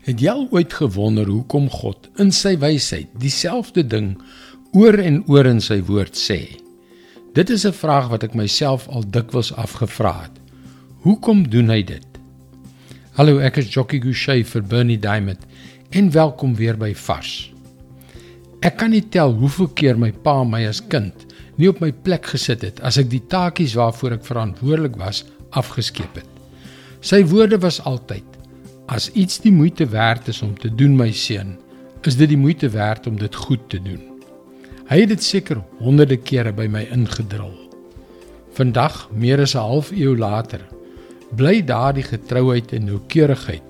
Het jy al ooit gewonder hoekom God in sy wysheid dieselfde ding oor en oor in sy woord sê? Dit is 'n vraag wat ek myself al dikwels afgevra het. Hoekom doen hy dit? Hallo, ek is Jockey Gouchee vir Bernie Diamond en welkom weer by Vars. Ek kan nie tel hoeveel keer my pa my as kind nie op my plek gesit het as ek die taakies waarvoor ek verantwoordelik was afgeskeep het. Sy woorde was altyd: As iets die moeite werd is om te doen, my seun, is dit die moeite werd om dit goed te doen. Hy het dit seker honderde kere by my ingedrul. Vandag, meer as 'n half eeu later, bly daardie getrouheid en noukeurigheid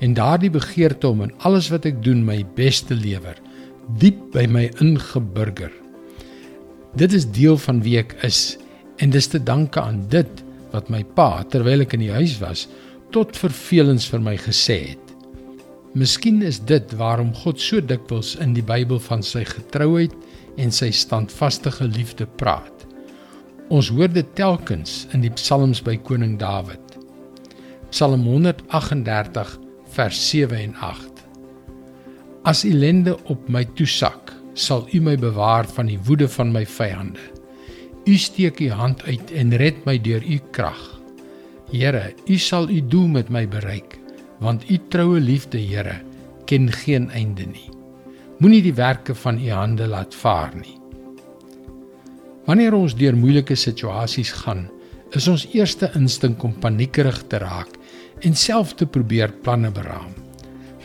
en daardie begeerte om in alles wat ek doen my bes te lewer diep by my ingeburger. Dit is deel van wie ek is en dis te danke aan dit wat my pa terwyl ek in die huis was tot vervelings vir my gesê het. Miskien is dit waarom God so dikwels in die Bybel van sy getrouheid en sy standvaste liefde praat. Ons hoor dit telkens in die psalms by koning Dawid. Psalm 138 vers 7 en 8. As ellende op my toesak, sal U my bewaar van die woede van my vyande. U steek U hand uit en red my deur U krag. Here, U sal U doel met my bereik, want U troue liefde, Here, ken geen einde nie. Moenie die werke van U hande laat vaar nie. Wanneer ons deur moeilike situasies gaan, is ons eerste instink om paniekerig te raak en self te probeer planne beraam.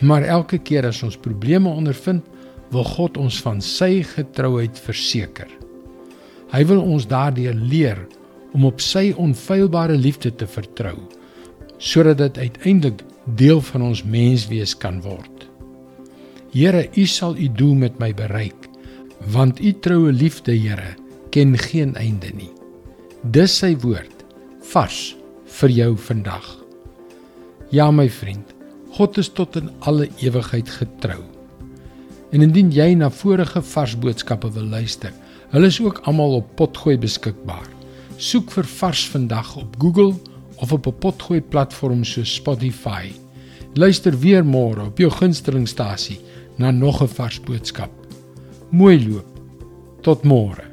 Maar elke keer as ons probleme ondervind, wil God ons van sy getrouheid verseker. Hy wil ons daardeur leer om op sy onfeilbare liefde te vertrou sodat dit uiteindelik deel van ons menswees kan word. Here, U sal U doel met my bereik, want U troue liefde, Here, ken geen einde nie. Dis sy woord vars vir jou vandag. Ja my vriend, God is tot in alle ewigheid getrou. En indien jy na vorige vars boodskappe wil luister, Hulle is ook almal op Potgooi beskikbaar. Soek vir Vars vandag op Google of op 'n Potgooi platform soos Spotify. Luister weer môre op jou gunstelingstasie na nog 'n vars boodskap. Mooi loop. Tot môre.